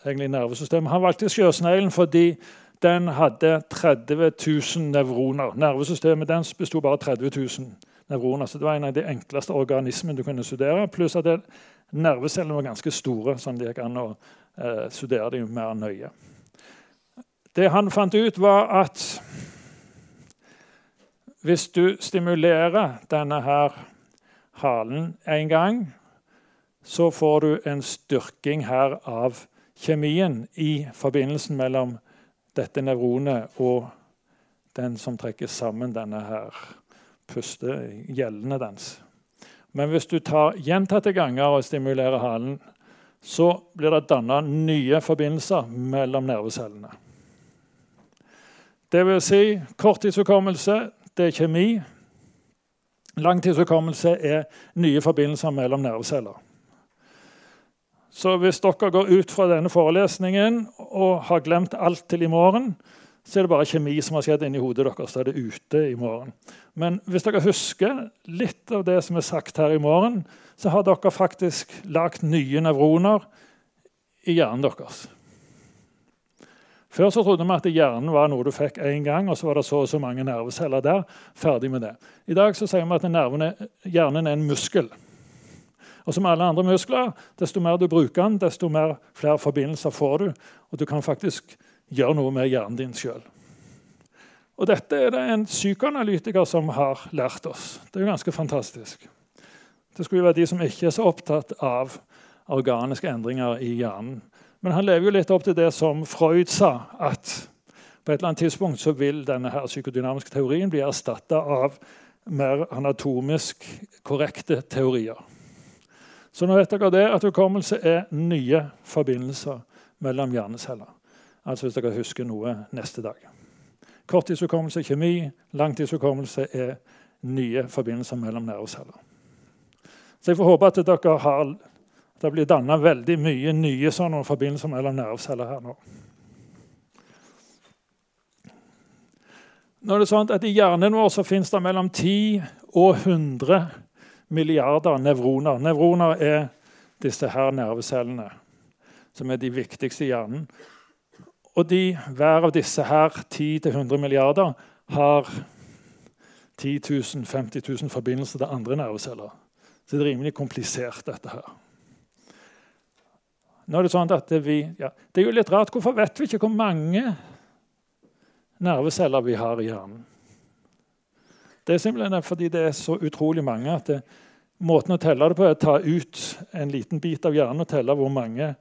egentlig nervesystemet. Han valgte sjøsneglen fordi den hadde 30 000 nevroner. Nervesystemet dens besto bare av 30 000 nevroner. Så det var en av de enkleste organismene du kunne studere. Pluss at nervecellene var ganske store, så det gikk an å eh, studere dem mer nøye. Det han fant ut, var at hvis du stimulerer denne her halen en gang, så får du en styrking her av kjemien i forbindelsen mellom dette nevronet og den som trekker sammen denne her pustegjellene dens. Men hvis du tar gjentatte ganger og stimulerer halen, så blir det danna nye forbindelser mellom nervecellene. Det vil si korttidshukommelse, det er kjemi. Langtidshukommelse er nye forbindelser mellom nerveceller. Så hvis dere går ut fra denne forelesningen og har glemt alt til i morgen, så er det bare kjemi som har skjedd inni hodet deres. Da er det ute i morgen. Men hvis dere husker litt av det som er sagt her i morgen, så har dere faktisk lagd nye nevroner i hjernen deres. Før så trodde vi at hjernen var noe du fikk én gang, og så var det så og så mange nerveceller der. Ferdig med det. I dag så sier vi at hjernen er en muskel. Og som alle andre muskler, desto mer du bruker den, desto mer flere forbindelser får du. Og du kan faktisk gjøre noe med hjernen din sjøl. Dette er det en psykoanalytiker som har lært oss. Det er jo ganske fantastisk. Det skulle jo være de som ikke er så opptatt av organiske endringer i hjernen. Men han lever jo litt opp til det som Freud sa, at på et eller annet tidspunkt så vil denne her psykodynamiske teorien bli erstatta av mer anatomisk korrekte teorier. Så nå vet dere det at hukommelse er nye forbindelser mellom hjerneceller. Altså hvis dere husker noe neste dag. Korttidshukommelse kjemi, langtidshukommelse er nye forbindelser mellom nerveceller. Så jeg får håpe at dere har, det blir danna veldig mye nye sånne forbindelser mellom nerveceller her nå. Nå er det sånn at I hjernen vår så finnes det mellom 10 og 100 milliarder nevroner. Nevroner er disse her nervecellene, som er de viktigste i hjernen. Og de, hver av disse her 10-100 milliarder har 10 000, 50 000 forbindelser til andre nerveceller. Så det er rimelig komplisert, dette her. Nå er Det sånn at vi, ja, det er jo litt rart. Hvorfor vet vi ikke hvor mange nerveceller vi har i hjernen? Det er simpelthen fordi det er så utrolig mange at det, måten å telle det på er å ta ut en liten bit av hjernen og telle hvor mange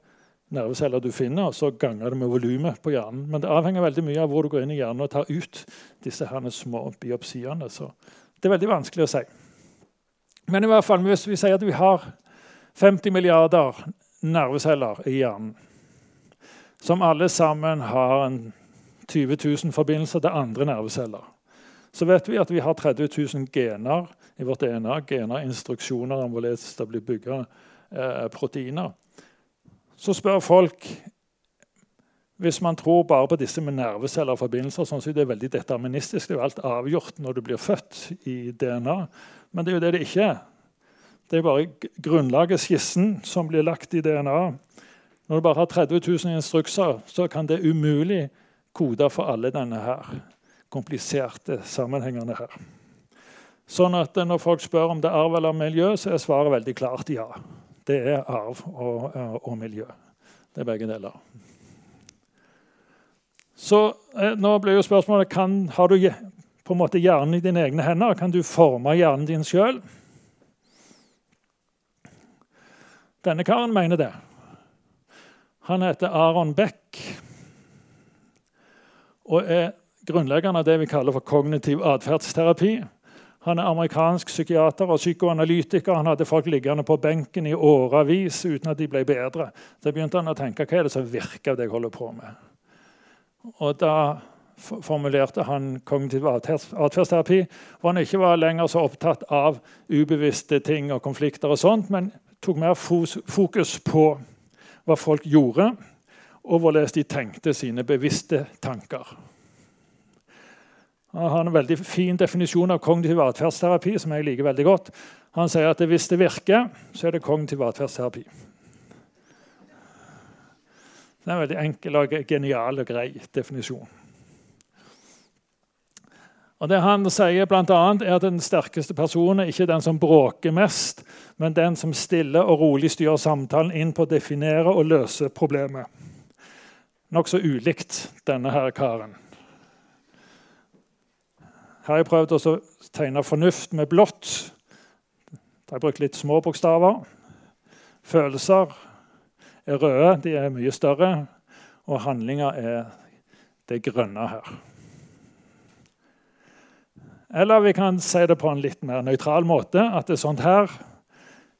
nerveceller du finner, og så ganger det med volumet på hjernen. Men det avhenger veldig mye av hvor du går inn i hjernen og tar ut disse her små biopsiene. Så det er veldig vanskelig å si. Men i hvert fall, hvis vi sier at vi har 50 milliarder nerveceller i hjernen, som alle sammen har en 20 000 forbindelser til andre nerveceller, så vet vi at vi har 30 000 gener i vårt DNA. Gener, instruksjoner om hvordan det blir bygga eh, proteiner. Så spør folk hvis man tror bare på disse med nerveceller og forbindelser, sånn så det er veldig deterministisk. Det er jo alt avgjort når du blir født i DNA. Men det er jo det det ikke er. Det er bare grunnlaget, skissen, som blir lagt i DNA. Når du bare har 30 000 instrukser, så kan det umulig kode for alle denne her kompliserte sammenhengene her. Sånn at Når folk spør om det er arv eller miljø, så er svaret veldig klart ja det er arv og, og miljø. Det er begge deler. Så eh, nå blir jo spørsmålet kan, Har du på en måte hjernen i dine egne hender? Kan du forme hjernen din sjøl? Denne karen mener det. Han heter Aron Beck og er grunnleggeren av det vi kaller for kognitiv atferdsterapi. Han er amerikansk psykiater og psykoanalytiker. Han hadde folk liggende på benken i årevis uten at de ble bedre. Så begynte han å tenke hva er det som virker av det jeg holder på med. Og da formulerte han kognitiv atferdsterapi, hvor han ikke var lenger så opptatt av ubevisste ting og konflikter, og sånt, men tok mer fokus på hva folk gjorde, og hvordan de tenkte sine bevisste tanker. Han har en veldig fin definisjon av kognitiv atferdsterapi. som jeg liker veldig godt. Han sier at hvis det virker, så er det kognitiv atferdsterapi. Det er en veldig enkel og genial og grei definisjon. Og det Han sier blant annet, er at den sterkeste personen er ikke den som bråker mest, men den som stille og rolig styrer samtalen inn på å definere og løse problemet. Nokså ulikt denne her karen. Her har jeg prøvd å tegne fornuft med blått. Da har jeg brukt litt små bokstaver. Følelser er røde, de er mye større. Og handlinger er det grønne her. Eller vi kan si det på en litt mer nøytral måte. At det er sånt her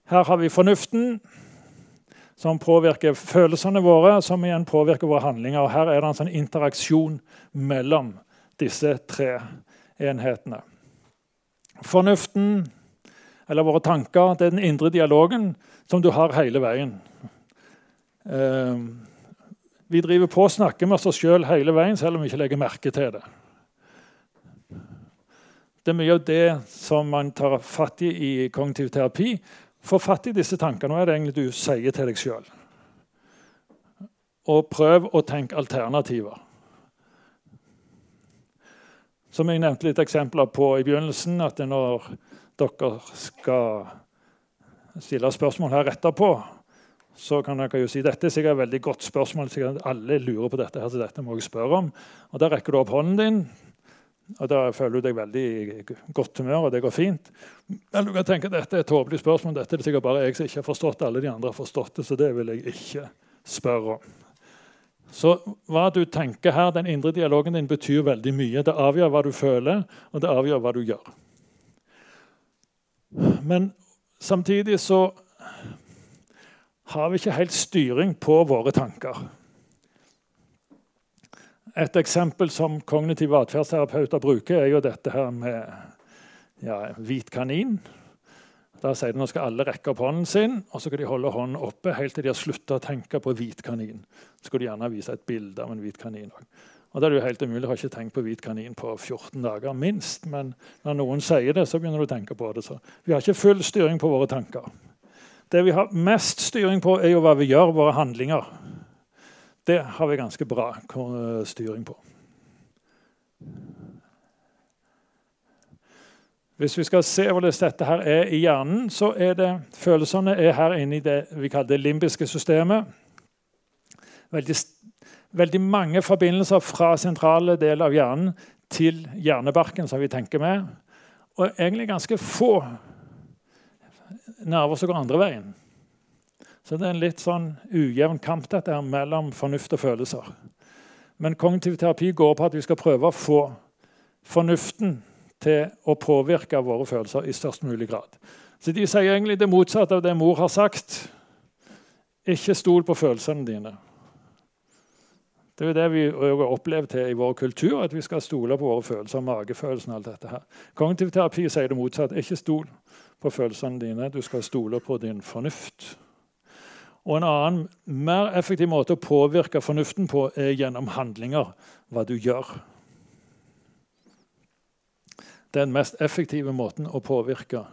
Her har vi fornuften, som påvirker følelsene våre, som igjen påvirker våre handlinger. Og her er det en sånn interaksjon mellom disse tre enhetene. Fornuften, eller våre tanker, det er den indre dialogen som du har hele veien. Eh, vi driver på å snakke med oss sjøl hele veien, selv om vi ikke legger merke til det. Det er mye av det som man tar fatt i i kognitiv terapi. Få fatt i disse tankene. Hva er det egentlig du sier til deg sjøl? Og prøv å tenke alternativer. Som jeg nevnte litt eksempler på i begynnelsen, at når dere skal stille spørsmål her etterpå, så kan dere jo si dette er sikkert et veldig godt spørsmål. sikkert Alle lurer på dette, her, så dette må jeg spørre om. Og Da rekker du opp hånden din, og da føler du deg veldig i godt humør, og det går fint. Men du kan tenke at dette er et tåpelig spørsmål. Dette er det sikkert bare jeg som ikke har forstått Alle de andre har forstått det, så det vil jeg ikke spørre om. Så hva du tenker her, Den indre dialogen din betyr veldig mye. Det avgjør hva du føler, og det avgjør hva du gjør. Men samtidig så har vi ikke helt styring på våre tanker. Et eksempel som kognitive atferdsterapeuter bruker, er jo dette her med ja, hvit kanin. Da sier de nå skal alle rekke opp hånden sin, og så skal de holde hånden oppe helt til de har slutta å tenke på hvit kanin. Så skal de gjerne vise et bilde av en hvit kanin. Og det er jo helt umulig, Jeg har ikke tenkt på hvit kanin på 14 dager, minst. Men når noen sier det, så begynner du å tenke på det. Så vi har ikke full styring på våre tanker. Det vi har mest styring på, er jo hva vi gjør, våre handlinger. Det har vi ganske bra styring på. Hvis vi skal se hvordan dette her er i hjernen, så er det følelsene er her inne i det vi kaller det limbiske systemet. Veldig, veldig mange forbindelser fra sentrale deler av hjernen til hjernebarken, som vi tenker med. Og egentlig ganske få nerver som går andre veien. Så det er en litt sånn ujevn kamp dette her mellom fornuft og følelser. Men kognitiv terapi går på at vi skal prøve å få fornuften til å påvirke våre følelser i størst mulig grad. Så De sier egentlig det motsatte av det mor har sagt. Ikke stol på følelsene dine. Det er jo det vi har opplevd i vår kultur, at vi skal stole på våre følelser. magefølelsen og alt dette her. Kognitiv terapi sier det motsatte. Ikke stol på følelsene dine. Du skal stole på din fornuft. Og En annen, mer effektiv måte å påvirke fornuften på er gjennom handlinger. Hva du gjør. Den mest effektive måten å påvirke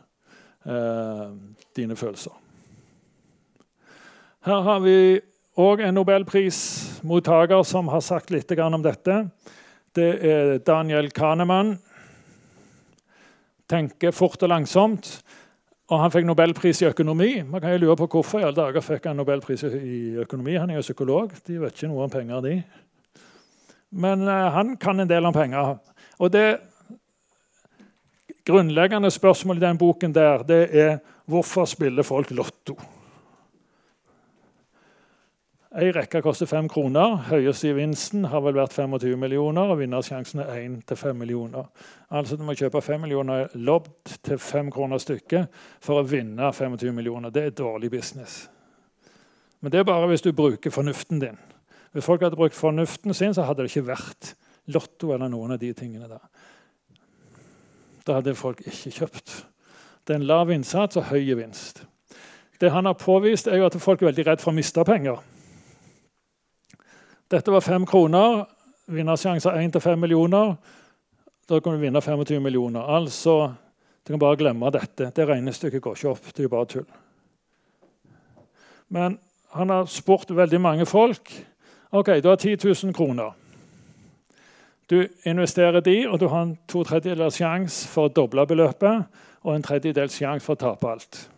eh, dine følelser. Her har vi òg en nobelprismottaker som har sagt litt om dette. Det er Daniel Kahneman. Tenker fort og langsomt. Og han fikk nobelpris i økonomi. Man kan jo lure på Hvorfor i alle dager fikk han nobelpris i økonomi? Han er jo psykolog. De vet ikke noe om penger, de. Men uh, han kan en del om penger. Og det grunnleggende spørsmålet i den boken der, det er hvorfor spiller folk Lotto? Ei rekke koster fem kroner. Høyeste gevinsten har vel vært 25 millioner. og Vinnersjansen er 1 til 5 millioner. Altså Du må kjøpe 5 millioner lobb til 5 kroner stykket for å vinne 25 millioner. Det er dårlig business. Men det er bare hvis du bruker fornuften din. Hvis folk hadde brukt fornuften sin, så hadde det ikke vært Lotto eller noen av de tingene der. Da hadde folk ikke kjøpt. Det er en lav innsats og høy vinst. Det han har påvist, er jo at folk er veldig redd for å miste penger. Dette var fem kroner. Vinnersjanser 1-5 millioner. Da kan du vinne 25 millioner. Altså, Du kan bare glemme dette. Det regnestykket går ikke opp. Det er bare tull. Men han har spurt veldig mange folk. Ok, Du har 10 000 kroner. Du investerer de, og du har en to tredjedels sjanse for å doble beløpet og en tredjedels sjanse for å tape alt.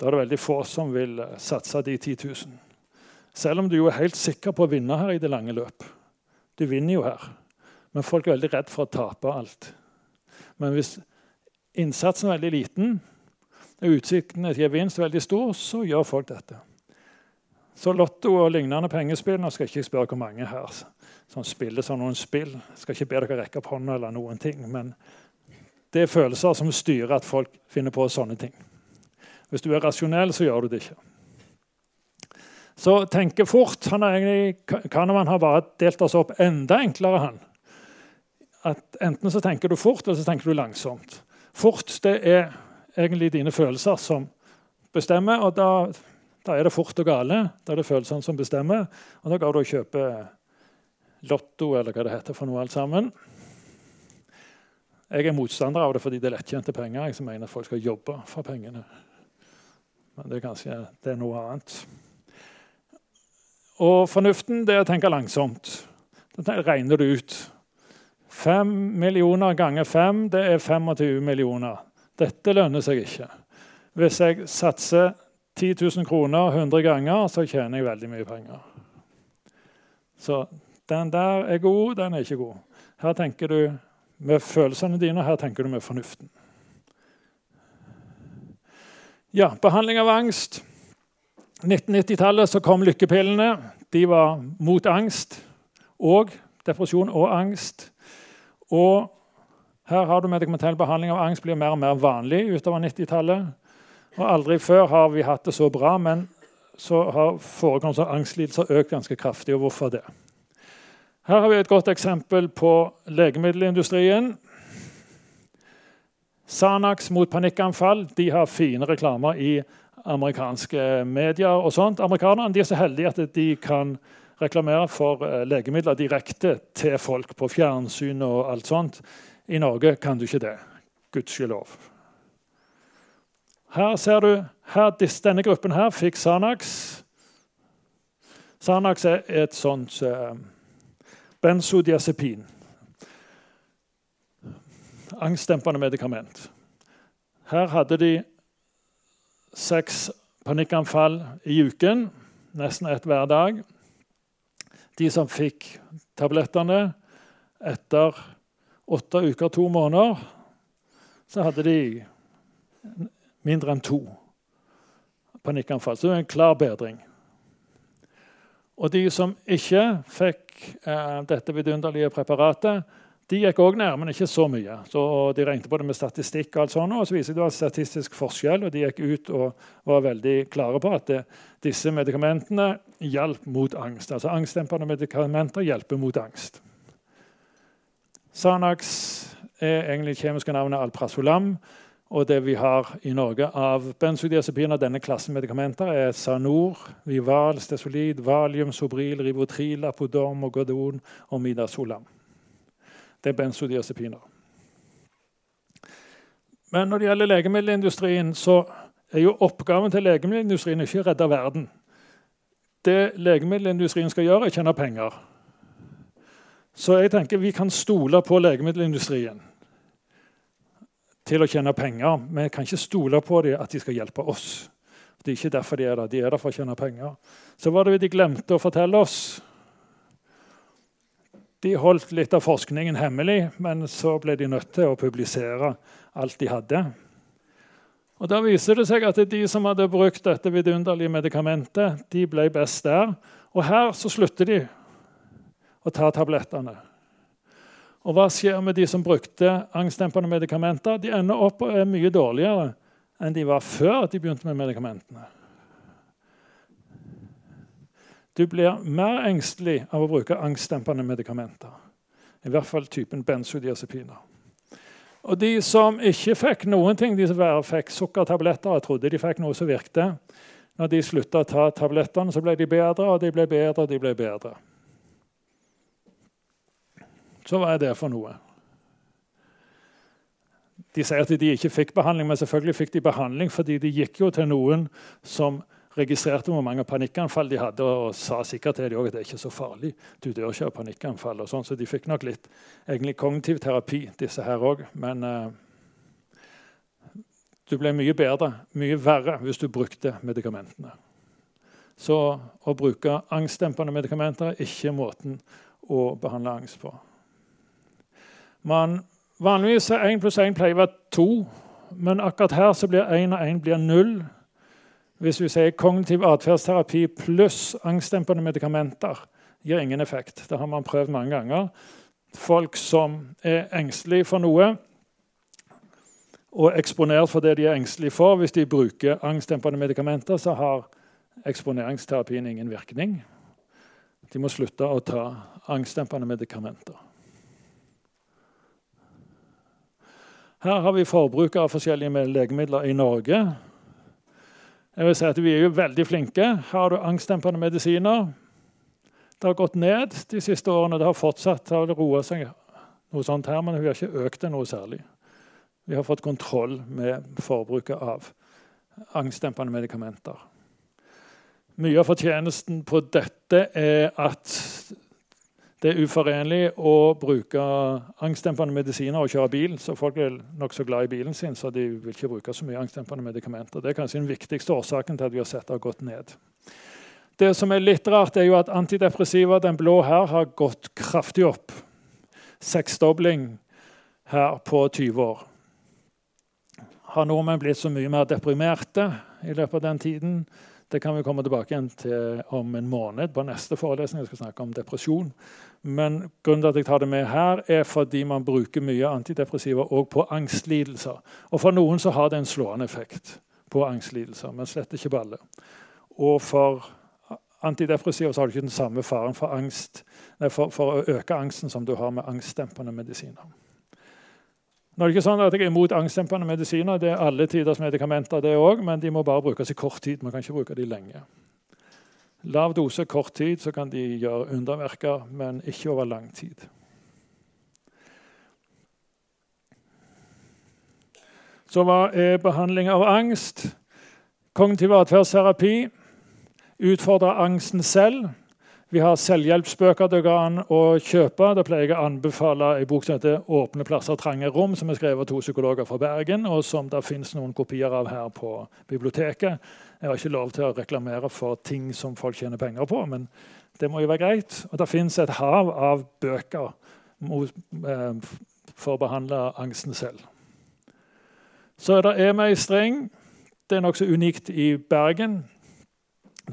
Da er det veldig få som vil satse de 10 000. Selv om du jo er helt sikker på å vinne her i det lange løp. Du vinner jo her. Men folk er veldig redd for å tape alt. Men hvis innsatsen er veldig liten og utsikten til gevinst er veldig stor, så gjør folk dette. Så Lotto og lignende pengespill Nå skal jeg ikke spørre hvor mange her som spiller som noen spill. Jeg skal ikke be dere rekke opp hånda eller noen ting. Men det er følelser som styrer at folk finner på sånne ting. Hvis du er rasjonell, så gjør du det ikke. Så tenke fort han er egentlig, Kahneman har bare delt oss opp enda enklere. han. At Enten så tenker du fort, eller så tenker du langsomt. Fort det er egentlig dine følelser som bestemmer. og da, da er det fort og gale. Da er det følelsene som bestemmer. Og da går du og kjøper Lotto eller hva det heter for noe alt sammen. Jeg er motstander av det fordi det er lettjente penger. Jeg mener at folk skal jobbe for pengene. Men det er kanskje det er noe annet. Og fornuften det er å tenke langsomt. Da regner du ut. 5 millioner ganger 5 det er 25 millioner. Dette lønner seg ikke. Hvis jeg satser 10 000 kroner 100 ganger, så tjener jeg veldig mye penger. Så den der er god, den er ikke god. Her tenker du med følelsene dine, her tenker du med fornuften. Ja, behandling av angst. 1990-tallet så kom lykkepillene. De var mot angst og depresjon og angst. Og her har du medikamentell behandling av angst blir mer og mer vanlig utover 90-tallet. Og Aldri før har vi hatt det så bra, men så har forekomsten av angstlidelser økt ganske kraftig. og hvorfor det? Her har vi et godt eksempel på legemiddelindustrien. Sanax mot panikkanfall de har fine reklamer i amerikanske medier. og sånt. Amerikanerne er så heldige at de kan reklamere for eh, legemidler direkte til folk på fjernsyn. og alt sånt. I Norge kan du ikke det. Gudskjelov. Her ser du her, Denne gruppen her fikk Sanax. Sanax er et sånt uh, benzodiazepin. Angstdempende medikament. Her hadde de seks panikkanfall i uken, nesten ett hver dag. De som fikk tablettene etter åtte uker, to måneder, så hadde de mindre enn to panikkanfall. Så det er en klar bedring. Og de som ikke fikk eh, dette vidunderlige preparatet, de gikk òg ned, men ikke så mye. Så De regnet på det med statistikk, og alt sånt, og så viser det var statistisk forskjell. og De gikk ut og var veldig klare på at det, disse medikamentene hjalp mot angst. Altså Angstdempende medikamenter hjelper mot angst. Sanax er egentlig kjemiske navnet alprazolam. Og det vi har i Norge av benzodiazepiner, denne klassen medikamenter, er Sanor, Vival, Stesolid, Valium, Sobril, Rivotril, Apodom, Godon og Midazolam. Det er benzodiazepiner. Men når det gjelder legemiddelindustrien, så er jo oppgaven til legemiddelindustrien ikke å redde verden. Det legemiddelindustrien skal gjøre, er å tjene penger. Så jeg tenker vi kan stole på legemiddelindustrien til å tjene penger. Vi kan ikke stole på dem at de skal hjelpe oss. Det er ikke derfor de er der. De er der for å tjene penger. Så var det de glemte å fortelle oss. De holdt litt av forskningen hemmelig, men så ble de nødt til å publisere alt de hadde. Og Da viser det seg at de som hadde brukt dette vidunderlige medikamentet, de ble best der. Og her så slutter de å ta tablettene. Og hva skjer med de som brukte angstdempende medikamenter? De ender opp og er mye dårligere enn de var før de begynte med medikamentene. Du blir mer engstelig av å bruke angstdempende medikamenter. I hvert fall typen benzodiazepiner. Og de som ikke fikk noen ting, de som fikk sukkertabletter og trodde de fikk noe som virkte, når de slutta å ta tablettene, så ble de bedre, og de ble bedre, og de ble bedre. Så hva er det for noe? De sier at de ikke fikk behandling, men selvfølgelig fikk de behandling fordi de gikk jo til noen som registrerte hvor mange panikkanfall de hadde, og sa sikkert til dem at det er ikke så farlig. Du dør ikke av panikkanfall. og sånn, Så de fikk nok litt egentlig kognitiv terapi, disse her òg. Men uh, du ble mye bedre, mye verre, hvis du brukte medikamentene. Så å bruke angstdempende medikamenter er ikke måten å behandle angst på. Man, vanligvis er 1 pluss 1 pleier å være 2, men akkurat her så blir 1 og 1 blir 0. Hvis vi sier kognitiv atferdsterapi pluss angstdempende medikamenter gir ingen effekt. Det har man prøvd mange ganger. Folk som er engstelige for noe, og eksponert for det de er engstelige for. Hvis de bruker angstdempende medikamenter, så har eksponeringsterapien ingen virkning. De må slutte å ta angstdempende medikamenter. Her har vi forbruket av forskjellige legemidler i Norge. Jeg vil si at Vi er jo veldig flinke. Har du angstdempende medisiner. Det har gått ned de siste årene. Det har fortsatt det roa seg noe sånt her, men vi har ikke økt det noe særlig. Vi har fått kontroll med forbruket av angstdempende medikamenter. Mye av fortjenesten på dette er at det er uforenlig å bruke angstdempende medisiner og kjøre bil. så Folk er nokså glad i bilen sin, så de vil ikke bruke så mye angstdempende medikamenter. Det er kanskje den viktigste årsaken til at vi har sett det har gått ned. Det som er litt rart, er jo at antidepressiva, den blå her, har gått kraftig opp. Seksdobling her på 20 år. Har nordmenn blitt så mye mer deprimerte i løpet av den tiden? Det kan vi komme tilbake igjen til om en måned på neste forelesning. Jeg skal snakke om depresjon. Men grunnen til at jeg tar det med her, er fordi man bruker mye antidepressiva òg på angstlidelser. Og for noen så har det en slående effekt på angstlidelser, men slett ikke på alle. Og for antidepressiva så har du ikke den samme faren for, angst, nei, for, for å øke angsten som du har med angstdempende medisiner. Nå er det ikke sånn at Jeg er imot angstdempende medisiner. Det er alle tiders medikamenter, det også, men de må bare brukes i kort tid. Man kan ikke bruke de lenge. Lav dose, kort tid, så kan de gjøre underverker, men ikke over lang tid. Så hva er behandling av angst? Kognitiv atferdsterapi utfordrer angsten selv. Vi har selvhjelpsbøker det går an å kjøpe. Da pleier jeg å anbefale en bok som heter 'Åpne plasser, trange rom', som er skrevet av to psykologer fra Bergen, og som det finnes noen kopier av her på biblioteket. Jeg har ikke lov til å reklamere for ting som folk tjener penger på, men det må jo være greit. Og det fins et hav av bøker eh, for å behandle angsten selv. Så er det e-meistring. Det er nokså unikt i Bergen.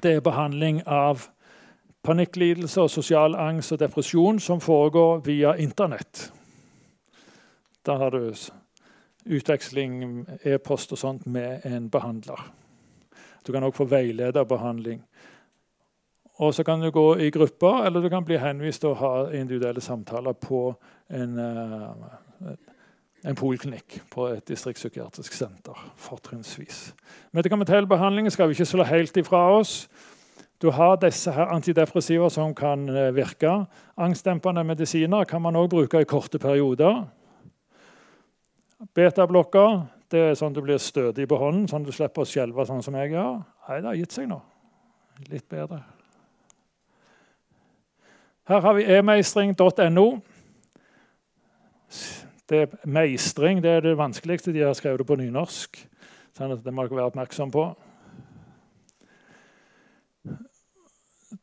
Det er behandling av panikklidelse og sosial angst og depresjon som foregår via Internett. Da har du utveksling, e-post og sånt med en behandler. Du kan også få veilederbehandling. Og så kan du gå i grupper, eller du kan bli henvist til å ha individuelle samtaler på en, uh, en poliklinikk på et distriktspsykiatrisk senter. fortrinnsvis. Medikamentell behandling skal vi ikke slå helt ifra oss. Du har disse antidepressiva som kan eh, virke. Angstdempende medisiner kan man òg bruke i korte perioder. Betablokker det er sånn du blir stødig på hånden, sånn du slipper å skjelve sånn som jeg gjør. Nei, det har gitt seg nå. Litt bedre. Her har vi emeistring.no. Meistring det er det vanskeligste. De har skrevet det på nynorsk. sånn Det må dere være oppmerksom på.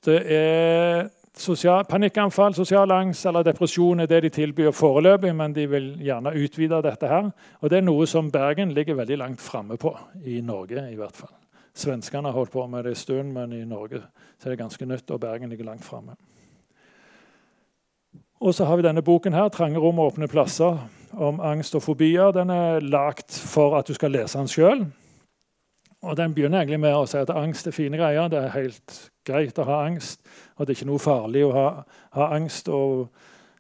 Det er sosial, panikkanfall, sosial angst eller depresjon er det de tilbyr foreløpig, men de vil gjerne utvide dette. her. Og Det er noe som Bergen ligger veldig langt framme på, i Norge i hvert fall. Svenskene har holdt på med det en stund, men i Norge er det ganske nytt, og Bergen ligger langt framme. Og så har vi denne boken her, 'Trange rom og åpne plasser', om angst og fobier. Den er lagd for at du skal lese den sjøl. Og Den begynner egentlig med å si at angst er fine greier. Det er helt greit å ha angst. Og det er ikke noe farlig å ha, ha angst. Og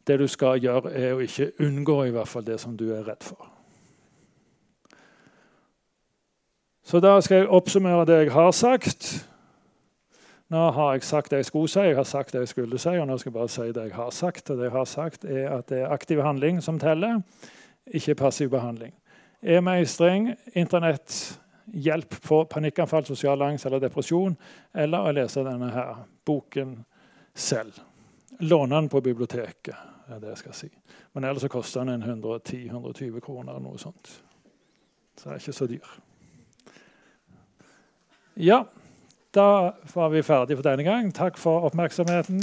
det du skal gjøre, er å ikke unngå i hvert fall det som du er redd for. Så da skal jeg oppsummere det jeg har sagt. Nå har jeg sagt det jeg skulle si, jeg har sagt det jeg skulle si, og nå skal jeg bare si det jeg har sagt. Og det jeg har sagt er at det er aktiv handling som teller, ikke passiv behandling. E-meistring, Internett, hjelp på panikkanfall, sosial angst eller depresjon, eller å lese denne her boken selv. Låne den på biblioteket, er det jeg skal si. Men ellers så koster den 110-120 kroner. eller noe sånt. Så det er ikke så dyr. Ja, da var vi ferdige for denne gang. Takk for oppmerksomheten.